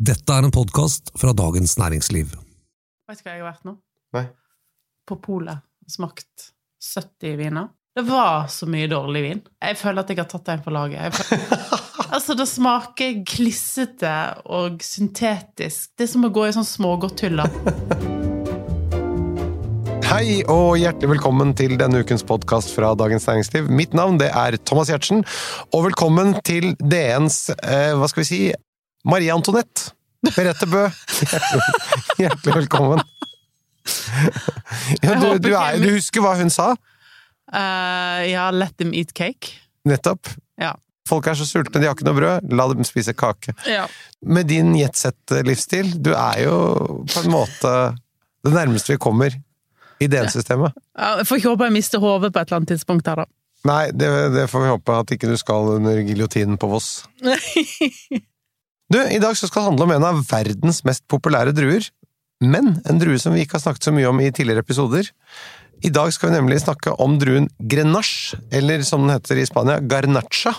Dette er en podkast fra Dagens Næringsliv. Vet du hva jeg har vært nå? Nei. På polet. Smakt 70 viner. Det var så mye dårlig vin. Jeg føler at jeg har tatt en for laget. Jeg føler... altså, det smaker klissete og syntetisk. Det er som å gå i sånn smågodthylle. Hei og hjertelig velkommen til denne ukens podkast fra Dagens Næringsliv. Mitt navn det er Thomas Giertsen, og velkommen til DNs eh, hva skal vi si Marie Antoinette. Merete Bø. Hjertelig velkommen. Ja, du, du, er, du husker hva hun sa? Uh, ja, let them eat cake. Nettopp. Ja. Folk er så sultne, de har ikke noe brød. La dem spise kake. Ja. Med din jetsett-livsstil, du er jo på en måte det nærmeste vi kommer i DN-systemet. Jeg får ikke håpe jeg mister hodet på et eller annet tidspunkt her, da. Nei, det, det får vi håpe at ikke du skal under giljotinen på Voss. Du, i dag så skal det handle om en av verdens mest populære druer. Men en drue som vi ikke har snakket så mye om i tidligere episoder. I dag skal vi nemlig snakke om druen grenache, eller som den heter i Spania, garnacha.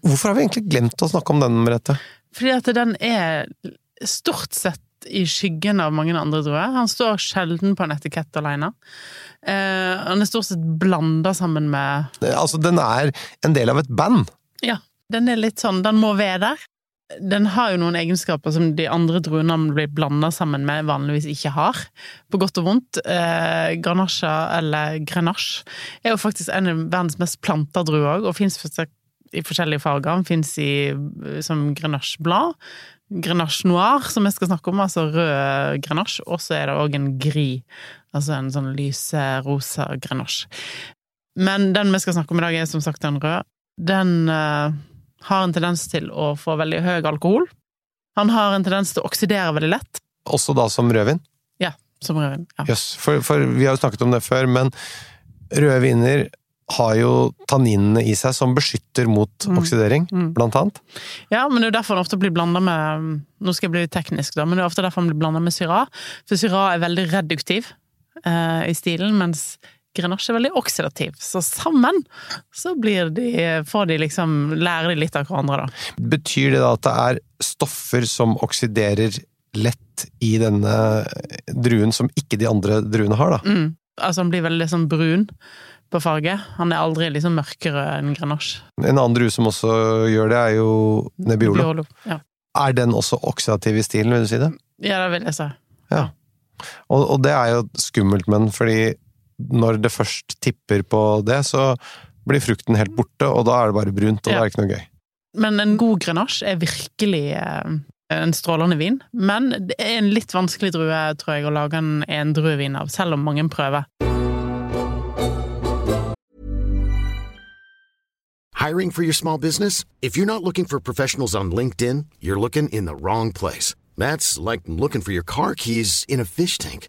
Hvorfor har vi egentlig glemt å snakke om den, Merete? Fordi at den er stort sett i skyggen av mange andre druer. Han står sjelden på en etikett alene. Eh, han er stort sett blanda sammen med Altså, den er en del av et band. Ja, den er litt sånn Den må være der. Den har jo noen egenskaper som de andre druene man blir blanda sammen med, vanligvis ikke har. På godt og vondt. Eh, Grenache, eller Grenache, er jo faktisk en av verdens mest planta druer og fins i forskjellige farger. Den fins som grenache-blad. Grenache noir, som jeg skal snakke om, altså rød grenache. Og så er det òg en gris, altså en sånn lyserosa grenache. Men den vi skal snakke om i dag, er som sagt den røde. Den eh, har en tendens til å få veldig høy alkohol. Han har en tendens til å oksidere veldig lett. Også da som rødvin. Ja, som rødvin. Ja. Yes, for, for vi har jo snakket om det før, men røde viner har jo tanninene i seg som beskytter mot oksidering, blant annet. ja, men det er derfor den ofte blir blanda med Nå skal jeg bli teknisk, da, men det er ofte derfor den blir blanda med syra. For syra er veldig reduktiv eh, i stilen, mens Grenache er veldig oksidativ. Så sammen så blir de, får de liksom Lærer de litt av hverandre, da. Betyr det da at det er stoffer som oksiderer lett i denne druen som ikke de andre druene har, da? Mm. Altså han blir veldig sånn brun på farge. Han er aldri liksom mørkere enn Grenache. En annen drue som også gjør det, er jo Nebbiolo. Nebbiolo Ja. Er den også oksidativ i stilen, vil du si det? ja, det vil jeg si. Ja. Og, og det er jo skummelt men fordi når det først tipper på det, så blir frukten helt borte, og da er det bare brunt, og Ja. da er det ikke noe gøy. Men en god grenasje er virkelig eh, en strålende vin. Men det er en litt vanskelig drue, tror jeg, å lage en, en druevin av, selv om mange prøver. Hiring for your small business? If you're not looking for professionals on LinkedIn, you're looking in the wrong place. That's like looking for your car keys in a fish tank.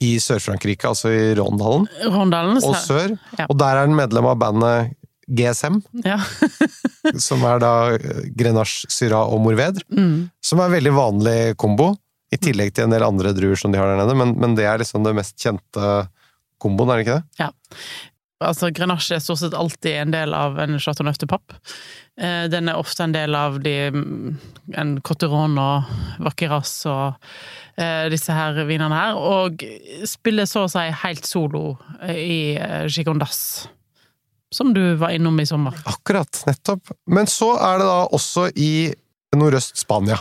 i Sør-Frankrike, altså i Råndalen, Rondalen og sør. Ja. Og der er han medlem av bandet GSM, Ja. som er da eh, Grenache, Syrah og Morvedre, Mm. Som er en veldig vanlig kombo, i tillegg til en del andre druer som de har der nede, men, men det er liksom det mest kjente komboen, er det ikke det? ja. Altså, Grenache er stort sett alltid en del av en Chateau Neuf de Pape. Eh, Den er ofte en del av de, mm, en Cotteron og Vaqueras og eh, disse her vinene her, og spiller så å si helt solo eh, i Gigondas. Som du var innom i sommer. Akkurat, nettopp. Men så er det da også i nordøst Spania.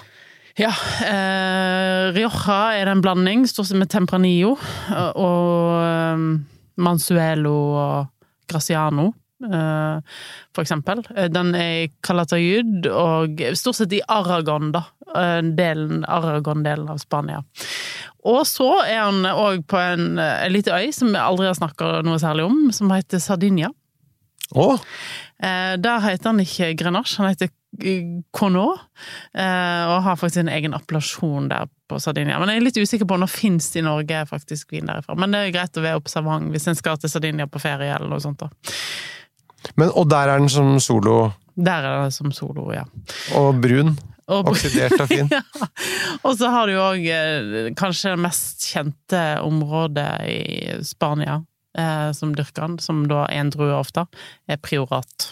Ja, eh, Rioja er det en blanding, stort sett med Tempranillo og, Mansuelo og Graciano. eh, for eksempel. Eh, Den er i Calatayud og stort sett i Aragon, da. eh, Delen, Aragon-delen av Spania. Og så er han òg på en, en liten øy som vi aldri har snakka noe særlig om, som heter Sardinia. Oh. Eh, Der heter han ikke Grenache, han heter Connaught, eh, og har faktisk en egen appellasjon der på Sardinia. Men jeg er litt usikker på om det fins i Norge faktisk vin derifra. Men det er greit å være observant hvis en skal til Sardinia på ferie eller noe sånt. da. Men, og der er den som solo Der er den som solo, ja. og brun. Og, Oksidert og fin. ja. og så har du jo òg kanskje det mest kjente området i Spania eh, som dyrker den, som da er en drue ofte, er priorat.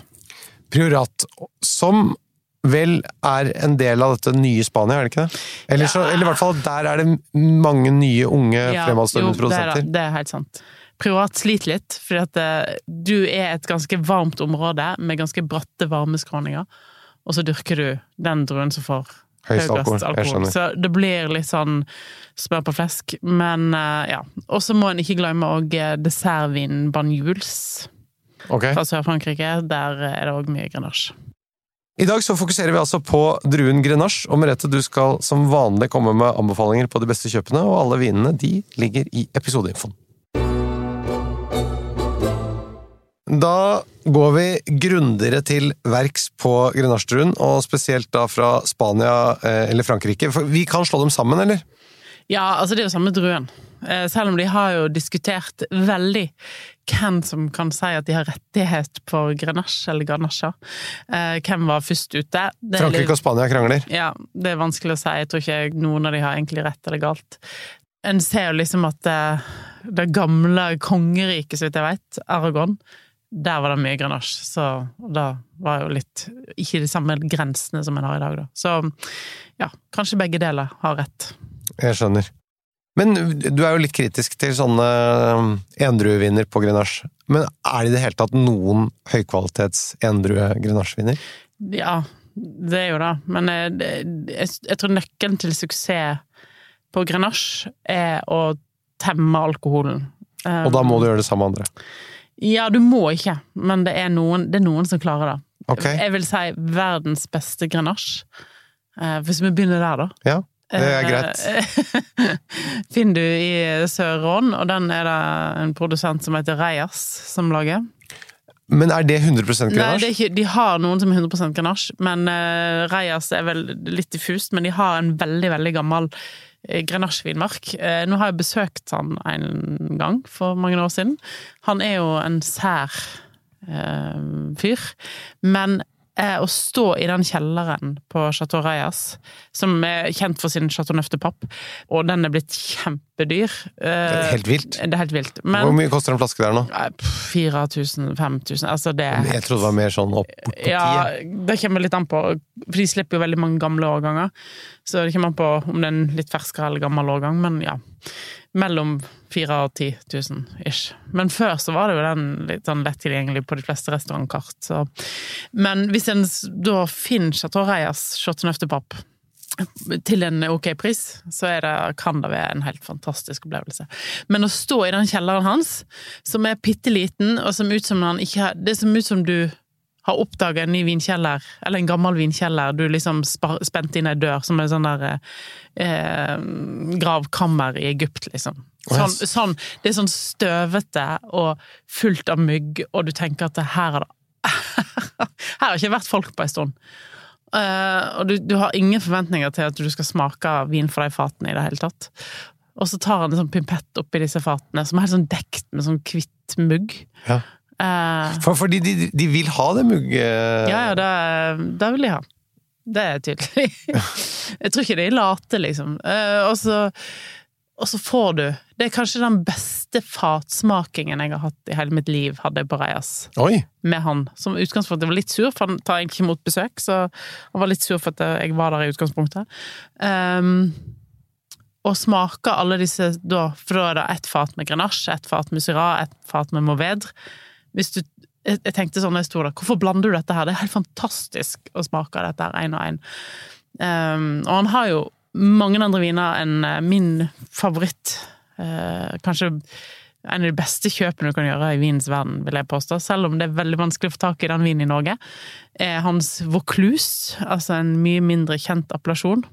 Priorat, som vel er en del av dette nye Spania, er det ikke det? Eller, så, eller i hvert fall der er det mange nye, unge, Ja, fremadstående er produsenter. det. Det er helt sant. Privat sliter litt, fordi at eh, du er et ganske varmt område med ganske bratte varmeskråninger, og så dyrker du den druen som får Høyest alkohol, alkohol. Så det blir litt sånn smør på flesk. Men eh, ja. Og så må en ikke glemme òg dessertvinen Banjuls okay. fra Sør-Frankrike. Der er det òg mye grenache. I dag så fokuserer vi altså på druen Grenache, og Merete, du skal som vanlig komme med anbefalinger på de beste kjøpene, og alle vinene de ligger i episodeinfoen. Da går vi grundigere til verks på Grenache-druen, og spesielt da fra Spania eh, eller Frankrike. For vi kan slå dem sammen, eller? Ja, altså det er jo samme druen. Eh, Selv om de har jo diskutert veldig hvem som kan si at de har rettighet på grenache eller ganache. Eh, Hvem var først ute? Det Frankrike og Spania krangler. Ja, det er vanskelig å si. Jeg tror ikke noen av de har egentlig rett eller galt. En ser jo liksom at det, det gamle kongeriket, så vidt jeg vet, Aragon, der var det mye grenache. Så da var jo litt Ikke de samme grensene som en har i dag, da. Så ja, kanskje begge deler har rett. Jeg skjønner. Men du er jo litt kritisk til sånne um, endrueviner på Grenache. Men er det i det hele tatt noen høykvalitets endrue Grenache-viner? Ja, det er jo det. Men eh, jeg, jeg tror nøkkelen til suksess på grenache er å temme alkoholen. Eh, Og da må du gjøre det samme andre. Ja, du må ikke, men det er noen, det er noen som klarer det. Okay. Jeg vil si verdens beste grenache. Eh, Hvis vi begynner der, da. ja. Det er greit. greit. Finner du i Sør-Rån, og den er det en produsent som heter Reias som lager. Men er det 100 Nei, det Grenache? er de har noen som er 100% grenache, men uh, Reias er vel litt diffust. Men de har en veldig, veldig gammel grenache-vinmark. Eh, nå har jeg besøkt han en gang for mange år siden. Han er jo en sær eh, fyr. Men eh, å stå i den kjelleren på Chateau Reyes, som er kjent for sin Chateau Neuf de Pape, og den er blitt kjempedyr Det er helt vilt. Det er helt vilt. Hvor mye koster en flaske der nå? eh, 4000-5000, altså det Jeg trodde det var mer sånn opp på ti. ja, det kommer litt an på. For de slipper jo veldig mange gamle årganger. Så det kommer an på om det er en litt ferskere eller gammel årgang, men ja. Mellom 4000 og 10 000 ish. Men før så var det jo den litt sånn lett tilgjengelig på de fleste restaurantkart. Så. Men hvis en da finner Chateau Reyas Pape til en ok pris, så er det, kan det være en helt fantastisk opplevelse. Men å stå i den kjelleren hans, som er bitte liten, og som ut som han ikke har Det ser ut som du har oppdaga en ny vinkjeller, eller en gammel vinkjeller, du liksom spent inn ei dør, som er sånn der eh, gravkammer i Egypt, liksom. Sånn, sånn, det er sånn støvete og fullt av mygg, og du tenker at her har det Her har ikke vært folk på en stund. Uh, og du, du har ingen forventninger til at du skal smake vin fra de fatene i det hele tatt. Og så tar han en sånn pimpett oppi disse fatene, som er helt sånn dekt med sånn hvitt mugg. Ja. Eh, For, fordi de, de vil ha det mugge... ja, ja, det, det vil de ha. Det er tydelig. Jeg tror ikke de er late, liksom. Eh, og, så, og så får du Det er kanskje den beste fatsmakingen jeg har hatt i hele mitt liv, hadde jeg på Reias. Oi! Med han. Som utgangspunktet var litt sur, for han tar egentlig ikke imot besøk, så han var litt sur for at jeg var der i utgangspunktet. Um, og smaker alle disse da, for da er det ett fat med grenache, ett fat med syrah, ett fat med mourvedre. Hvis du jeg tenkte sånn jeg sto hvorfor blander du dette her? Det er helt fantastisk å smake dette her én og én. Um, og han har jo mange andre viner enn eh, min favoritt. Uh, kanskje en av de beste kjøpene du kan gjøre i vinens verden, vil jeg påstå. Selv om det er veldig vanskelig å få tak i den vinen i Norge. Er hans Vaucluse, altså en mye mindre kjent appellasjon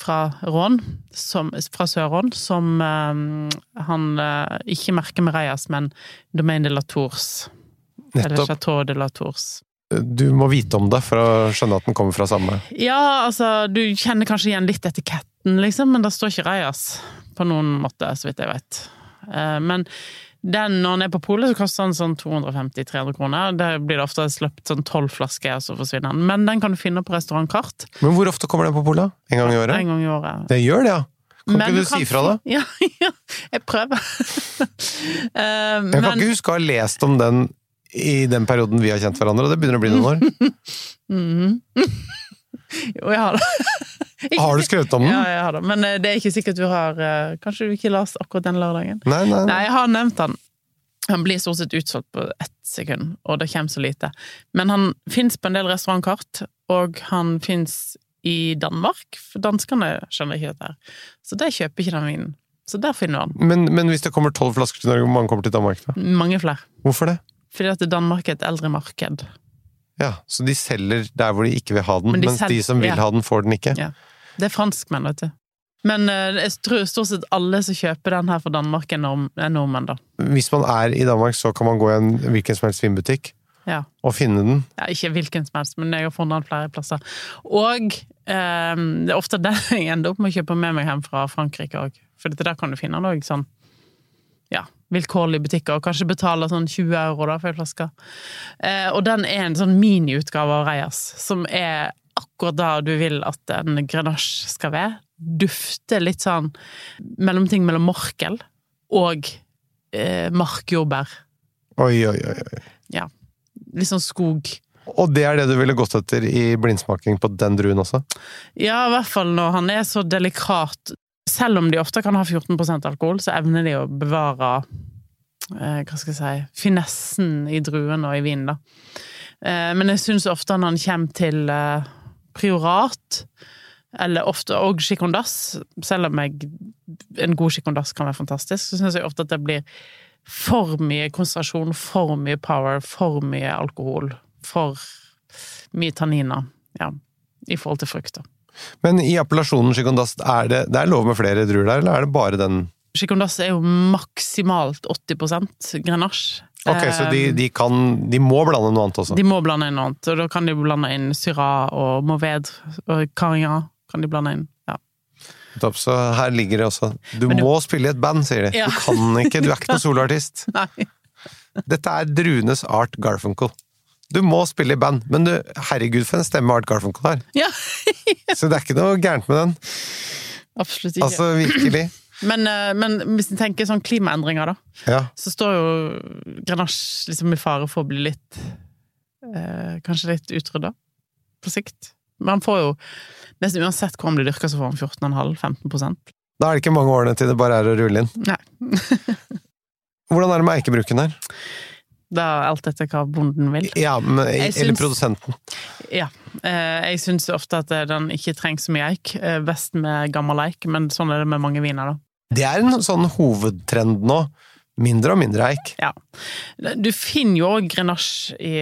fra Rån, som, fra Sør-Rån, som eh, han eh, ikke merker med Reias, men Domaine de la Tours. Eller Nettopp. Chateau de la Tours. du må vite om det for å skjønne at den kommer fra samme Ja, altså, du kjenner kanskje igjen litt etiketten, liksom, men det står ikke Reyas på noen måte, så vidt jeg vet. Eh, Men den, når den er på polet, så koster den sånn 250-300 kroner. Der blir det ofte sluppet sånn tolv flasker, og så forsvinner den. Men den kan du finne på restaurantkart Men hvor ofte kommer den på polet? En gang i året? en gang i året. Det gjør det, ja! Kan Men ikke du kan si fra, da? Ja, ja, jeg prøver. uh, Jeg kan men- ikke huske å ha lest om den i den perioden vi har kjent hverandre, og det begynner å bli noen år. Mhm. Jo, jeg har det. Har du skrevet om den? Ja, jeg har det. Men eh, det er ikke sikkert du har eh, Kanskje du ikke leste akkurat den lørdagen? Nei, nei, Nei, jeg har nevnt han. Han blir stort sett utsolgt på ett sekund, og det kommer så lite. Men han fins på en del restaurantkart, og han fins i Danmark. For danskene skjønner ikke dette her. Så de kjøper ikke den vinen. Så der finner du den. Men, men hvis det kommer tolv flasker til Norge, hvor mange kommer til Danmark da? Mange flere. Hvorfor det? Fordi at Danmark er et eldre marked. Ja, Så de selger der hvor de ikke vil ha den, Men de mens de som vil ja. ha den, får den ikke? Ja. Det er franskmenn, vet du. Men eh, jeg tror stort sett alle som kjøper den her fra Danmark, er, norm er nordmenn, da. Hvis man er i Danmark, så kan man gå i en hvilken som helst vinbutikk Ja. og finne den. Ja, ikke hvilken som helst, men jeg har funnet den flere plasser. Og eh, det er ofte der jeg ender opp med å kjøpe med meg hjem fra Frankrike òg. For der kan du finne noe sånn ja, vilkårlige butikker, og kanskje betale sånn 20 euro da for en flaske. Eh, og den er en sånn miniutgave av Reyas, som er akkurat da du vil at en grenache skal være. Dufter litt sånn mellomting mellom morkel og eh, markjordbær. Oi, oi, oi. oi. Ja. Litt sånn skog. Og det er det du ville gått etter i blindsmaking på den druen også? Ja, i hvert fall når han er så delikat. Selv om de ofte kan ha 14% alkohol, så evner de å bevare eh, hva skal jeg si finessen i druen og i vinen. Eh, men jeg syns ofte når han kommer til eh, priorat, eller ofte òg chicondas, selv om jeg, en god chicondas kan være fantastisk, så syns jeg ofte at det blir for mye konsentrasjon, for mye power, for mye alkohol, for mye tanniner. Ja, i forhold til frukt, da. Men i appellasjonen Chikondas, er det, det er lov med flere druer der, eller er det bare den Chikondas er jo maksimalt 80% grenache. Ok, så de, Eh, de kan De må blande noe annet også? de må blande inn noe annet, og da kan de blande inn Syrah og Moved og Carignan. Kan de blande inn, ja. Så her ligger det også Du du- må spille i et band, sier de. Ja. Du kan ikke, du er ikke noen soloartist. Dette er druenes Art Garfunkel. Du må spille i band, men du, herregud for en stemme Art Garfunkel har. Ja, Så det er ikke noe gærent med den. absolutt ikke. Altså, virkelig. Men, eh, men hvis en tenker sånn klimaendringer, da, Ja. så står jo grenache liksom i fare for å bli litt eh, Kanskje litt utrydda på sikt. Men han får jo Nesten uansett hvor han blir dyrka, så får han 14,5-15% Da er det ikke mange årene til det bare er å rulle inn. Nei. Hvordan er det med eikebruken her? Det er alt etter hva bonden vil. Ja, men, Eller syns- produsenten. Ja. Eh, jeg syns ofte at den ikke trenger så mye eik. Eh, Best med gammel eik, men sånn er det med mange viner, da. Det er en sånn hovedtrend nå. Mindre og mindre eik. Ja. Du finner jo òg grenache i,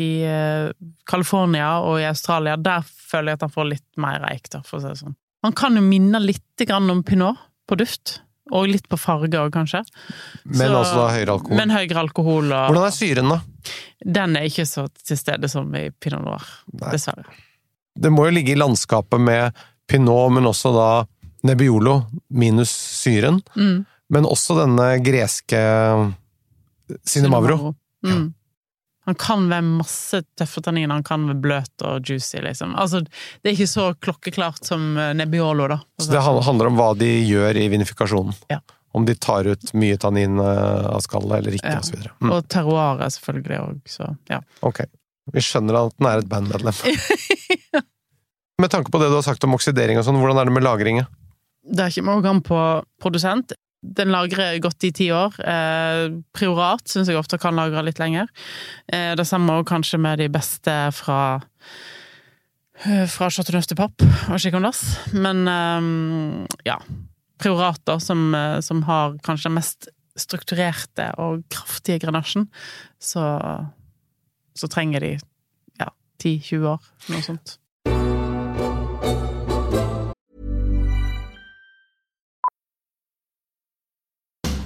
i eh, California og i Australia. Der føler jeg at han får litt mer eik, da, for å si det sånn. Han kan jo minne litt om pinot på duft. Og litt på farge òg, kanskje. Men Så- også da høyere alkohol. Men høyere alkohol. Og, Hvordan er syren, da? Den er ikke så til stede som i pinot noir, Nei. dessverre. Det må jo ligge i landskapet med pinot, men også da Nebbiolo minus syren. Mm. Men også denne greske Cinemavro. Mm. Han kan være masse tøffe tanniner, han kan være bløt og juicy, liksom. Altså, det er ikke så klokkeklart som eh, Nebbiolo, da. Så det handler om hva de gjør i vinifikasjonen. Ja. Om de tar ut mye tannin eh, av skallet eller ikke, Ja. og så videre. Mm, Og terroiret selvfølgelig òg, så ja. ok. Vi skjønner at den er et bandmedlem. Med tanke på det du har sagt om oksidering og sånn, hvordan er det med lagringen? Det er ikke noe an på produsent. Den lagrer godt i ti år. Eh, priorat syns jeg ofte kan lagre litt lenger. Eh, det samme også kanskje med de beste fra eh, fra Chateauneuf de Papp og Chicondas. Men eh, ja. Priorat, da, som, som har kanskje den mest strukturerte og kraftige grenasjen, så, så trenger de ja, 10-20 år, noe sånt.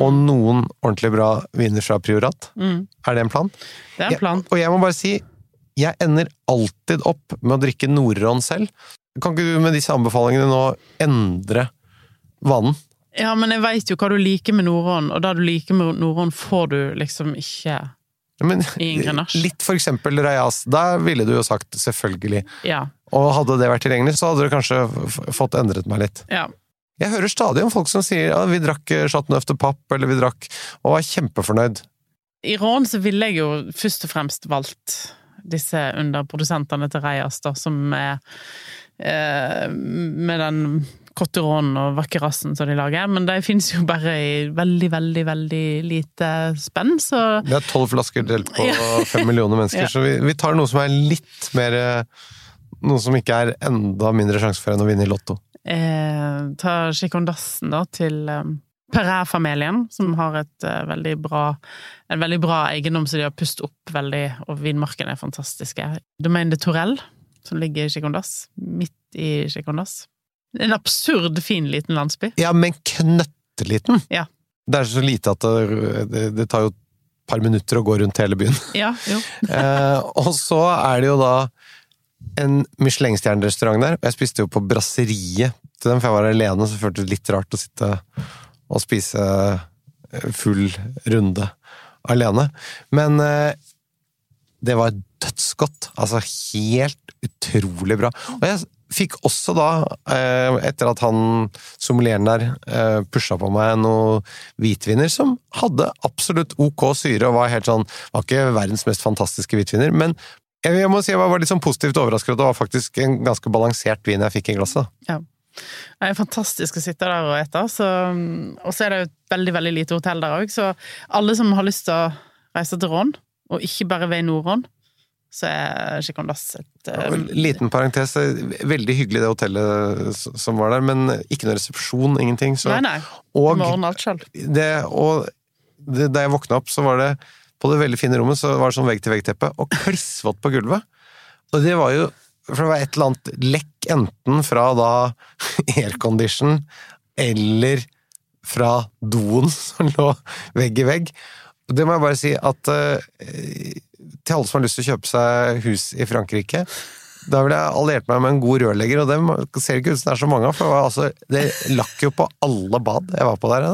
og noen ordentlig bra viner fra Priorat? Er det en plan? Det er en plan. Jeg, og jeg må bare si, jeg ender alltid opp med å drikke Nordron selv. Kan ikke du med disse anbefalingene nå endre vanen? Ja, men jeg veit jo hva du liker med Nordånd, og det du liker med Nordånd, får du liksom ikke Men, I en grenasje. Litt for eksempel Rajas. Da ville du jo sagt selvfølgelig. Ja. Og hadde det vært tilgjengelig, så hadde du kanskje fått endret meg litt. ja. Jeg hører stadig om folk som sier ja, vi drakk Chateauneuf de Papp, eller vi drakk og var kjempefornøyd. I Rån så ville jeg jo først og fremst valgt disse underprodusentene til Reias, da, som er eh, med den Cotteron og Vakkerassen som de lager, men de finnes jo bare i veldig, veldig, veldig lite spenn, så Det er tolv flasker delt på fem millioner mennesker, Ja. så vi, vi tar noe som er litt mer eh, Noe som ikke er enda mindre sjanse for enn å vinne i Lotto. Eh, ta Chicondassen da til eh, Perret-familien, som har et eh, veldig bra en veldig bra eiendom som de har pustet opp veldig, og vinmarkene er fantastiske. Domaine de Torell, som ligger i Chicondas, midt i Chicondas. En absurd fin liten landsby. Ja, men knøtteliten! Ja. Det er så lite at det, det, det tar jo et par minutter å gå rundt hele byen. Ja, jo. eh, og så er det jo da en Michelin-stjernerestaurant der, og jeg spiste jo på brasseriet til dem, for jeg var alene, så føltes det litt rart å sitte og spise eh, full runde alene. Men eh, det var dødsgodt. Altså helt utrolig bra. Og jeg fikk også da, eh, etter at han sommelieren der pusha på meg noe hvitviner som hadde absolutt ok syre og var helt sånn Var ikke verdens mest fantastiske hvitviner, men jeg må si jeg var litt sånn positivt overrasket at det var faktisk en ganske balansert vin jeg fikk i glasset. Ja. Det er fantastisk å sitte der og ete. Og så er det jo et veldig veldig lite hotell der òg, så alle som har lyst til å reise til Rån, og ikke bare ved Nord-Rån, så er Chicondas et um... Liten parentes, veldig hyggelig det hotellet som var der, men ikke noe resepsjon, ingenting. Så, Nei, nei. Du og må ordne alt sjøl. det, og det, da jeg våkna opp, så var det på det veldig fine rommet så var det sånn vegg-til-vegg-teppe, og klissvått på gulvet. Og det var jo For det var et eller annet lekk, enten fra da aircondition eller fra doen som lå vegg i vegg. Det må jeg bare si at eh, til alle som har lyst til å kjøpe seg hus i Frankrike da ville jeg alliert meg med en god rørlegger, og dem ser ikke ut som det er så mange av, for det, var altså, det lakk jo på alle bad jeg var på der.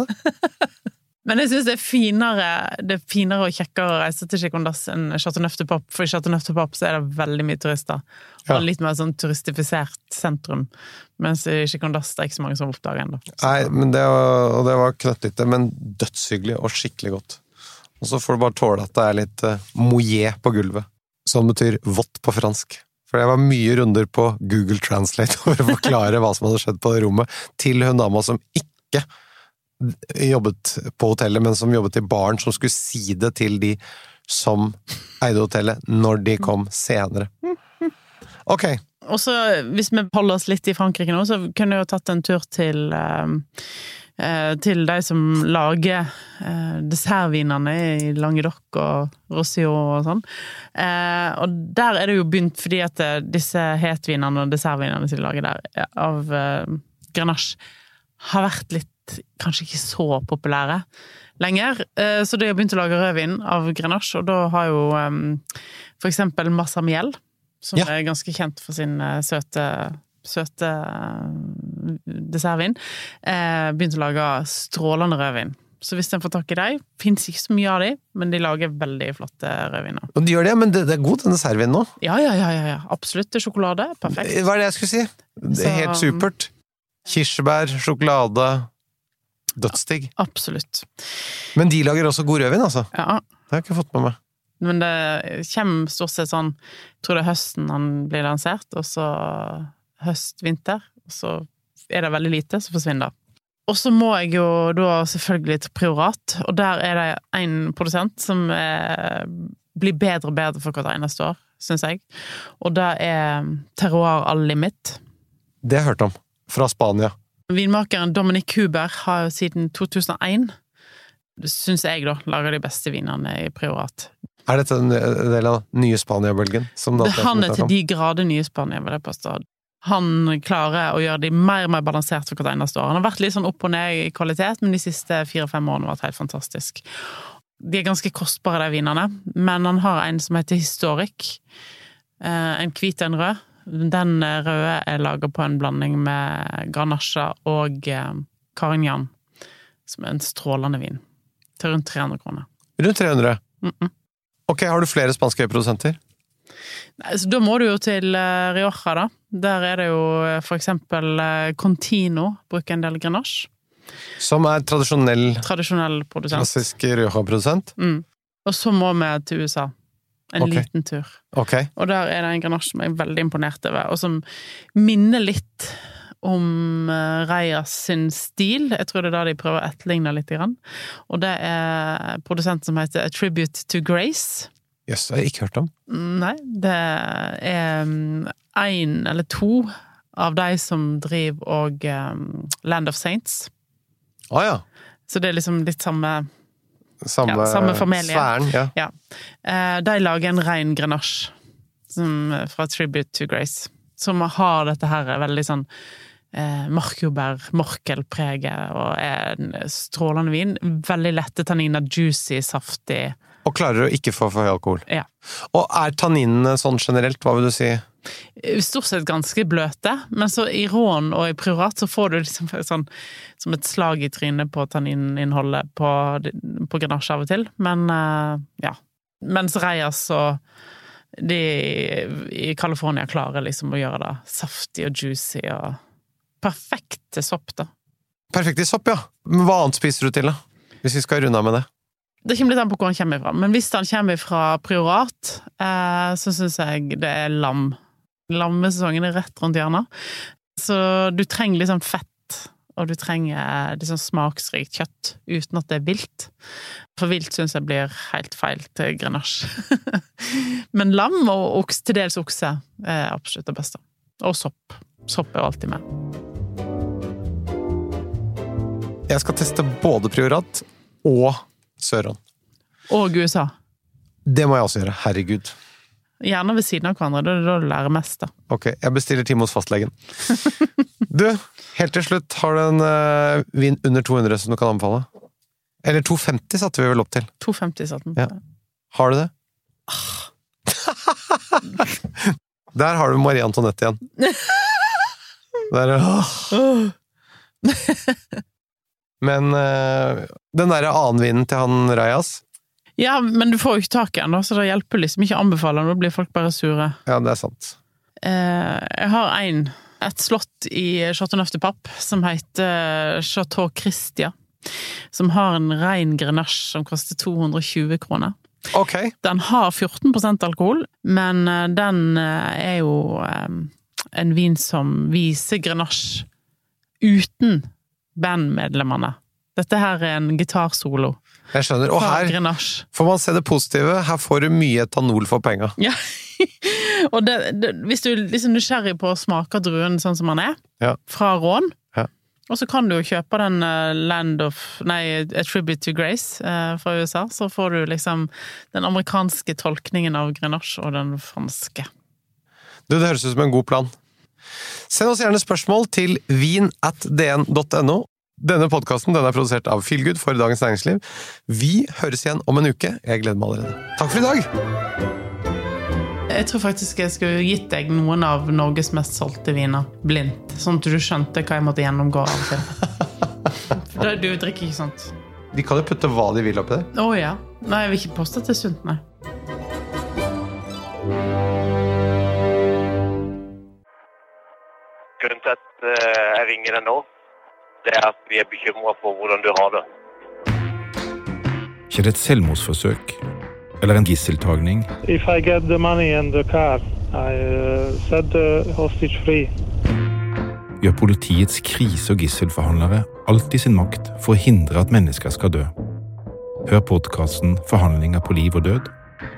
Men jeg syns det Det er finere og kjekkere å reise til Chicondas enn Chateauneuf de Pape, for i Chateauneuf de Pape så er det veldig mye turister. Ja. Og litt mer sånn turistifisert sentrum. Mens i Chicondas det er ikke så mange som oppdager ennå. Nei, men det var, og det var knøttlite, men dødshyggelig og skikkelig godt. Og så får du bare tåle at det er litt uh, mouillé på gulvet, som betyr vått på fransk. For det var mye runder på Google Translate for å forklare hva som hadde skjedd på det rommet, til hun dama som ikke jobbet på hotellet, men som jobbet i baren, som skulle si det til de som eide hotellet, når de kom senere. Ok, Og så, hvis vi holder oss litt i Frankrike nå, så kunne jeg jo tatt en tur til eh, eh, til de som lager eh, dessertvinene i Languedoc og Roussillon og sånn. Eh, og der er det jo begynt, fordi at disse hetvinene og dessertvinene som de lager der, av Grenache, har vært litt kanskje ikke så populære lenger. Eh, så de har begynt å lage rødvin av Grenache, og da har jo for eksempel Massamiel, som Ja. er ganske kjent for sin eh, søte søte eh, dessertvin, begynt å lage strålende rødvin. Så hvis en får tak i dem Fins ikke så mye av dem, men de lager veldig flotte rødviner. og de gjør det, men det, er god denne dessertvinen nå. Ja, ja, ja, ja, absolutt. Sjokolade. Perfekt. Hva er det jeg skulle si? Det er helt supert. Kirsebær, sjokolade. Dødsdigg. Absolutt. Men de lager også god rødvin, altså. Ja. Det har jeg ikke fått med meg. Men det kommer stort sett sånn Jeg tror det er høsten han blir lansert, og så høst-vinter. Og så er det veldig lite, så forsvinner det. Og så må jeg jo da selvfølgelig til Priorat, og der er det en produsent som er, blir bedre og bedre for hvert eneste år, syns jeg. Og det er Terroir All Limit. Det har jeg hørt om. Fra Spania. Vinmakeren Dominic Huber har jo siden 2001, syns jeg, da, laga de beste vinene i Priorat. Er dette en del av nye Spania-bølgen? han er til de grader nye Spania, vil jeg påstå. Han klarer å gjøre de mer og mer balansert for hvert eneste år. Han har vært litt sånn opp og ned i kvalitet, men de siste fire-fem årene har vært helt fantastisk. De er ganske kostbare, de vinene, men han har en som heter Historic. Eh, En hvit og en rød. Den røde er laga på en blanding med granasja og eh, Carignan, som er en strålende vin. Til rundt 300 kroner. Rundt 300. Mm -mm. Ok, har du flere spanske produsenter? Nei, Så da må du jo til eh, Rioja, da. Der er det jo eh, for eksempel eh, Contino bruker en del Grenache. Som er tradisjonell, Tradisjonell produsent. klassisk Rioja-produsent? Mm. Og så må vi til USA. En okay. liten tur. Okay. Og der er det en granasje som jeg er veldig imponert over, og som minner litt om uh, Reias sin stil. Jeg tror det er da de prøver å etterligne litt. Grann. Og det er produsent som heter A Tribute to Grace. Jøss, det har jeg ikke hørt om. Nei, det er én eller to av de som driver og um, Land of Saints. Å ja. Så det er liksom litt samme Samme, Ja, samme familie. sfæren. Ja. Ja. Eh, de lager en ren grenasje som, fra Tribute to Grace, som har dette her veldig sånn eh, markjordbær, morkelpreget, og er en strålende vin. Veldig lette tanniner, juicy, saftig. Og klarer å ikke få for høy alkohol. Ja. Og er tanninene sånn generelt, hva vil du si? Stort sett ganske bløte, men så i rån og i priorat så får du liksom sånn som et slag i trynet på tannininnholdet på, på Grenache av og til. Men eh, ja. Mens Reyas og de i California klarer liksom å gjøre det saftig og juicy og perfekt til sopp, da. Perfekt i sopp, ja. Men hva annet spiser du til, da? Hvis vi skal runde av med det. Det kommer litt an på hvor han kommer fra, men hvis han kommer fra priorat, eh, så syns jeg det er lam. Lammesesongen er rett rundt hjørnet. Så du trenger litt sånn fett, og du trenger litt sånn smaksrikt kjøtt, uten at det er vilt. For vilt syns jeg blir helt feil til grenasje. men lam og oks, til dels okse er absolutt det beste. Og sopp. Sopp er alltid med. Jeg skal teste både Priorat og Søron. Og USA. Det må jeg også gjøre. Herregud. Gjerne ved siden av hverandre, det er da du lærer mest, da. Ok, jeg bestiller time hos fastlegen. Du, helt til slutt, har du en uh, vin under 200 som du kan anbefale? Eller 250 satte vi vel opp til. 250 satte den. Ja. Har du det? Der har du Marie Antoinette igjen. Der, åh. Men uh, den derre annenvinen til han Rajas, Ja, men du får jo ikke tak i den, da, så det hjelper liksom ikke å anbefale den. Da blir folk bare sure. ja, det er sant. Eh, jeg har én. et slott i Chateau Neuf de Pape som heter Chateau Christia. Som har en rein grenache som koster 220 kroner. Ok. Den har 14% alkohol, men eh, den eh, er jo en vin som viser grenache uten bandmedlemmene. Dette her er en gitarsolo Jeg skjønner. Og her får man se det positive. Her får du mye etanol for penga. Ja. Og det, det, hvis du er liksom nysgjerrig på å smake druen sånn som den er, Ja. fra Rån, Ja. og så kan du jo kjøpe den eh, Land of Nei, A Tribute to Grace eh, fra USA, så får du liksom den amerikanske tolkningen av Grenache og den franske. Du, det høres ut som en god plan. Send oss gjerne spørsmål til vin at dn.no. Denne podkasten er produsert av Feelgood for Dagens Næringsliv. Vi høres igjen om en uke. Jeg gleder meg allerede. Takk for i dag! Jeg tror faktisk jeg skulle gitt deg noen av Norges mest solgte viner blindt, sånn at du skjønte hva jeg måtte gjennomgå av og til. For da- du drikker ikke sånt? De kan jo putte hva de vil oppi det. Å ja. Nei, jeg vil ikke påstå at det er sunt, nei. Grunnen til at eh, jeg ringer deg nå, det er at vi er bekymra for hvordan du har det. Ikke det et selvmordsforsøk eller en gisseltagning? If I get the money and the car, I uh, set the hostage free. Gjør politiets krise- og gisselforhandlere alt i sin makt for å hindre at mennesker skal dø. Hør podkasten 'Forhandlinger på liv og død'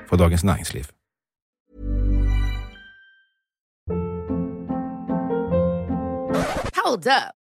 fra Dagens Næringsliv. Hold up.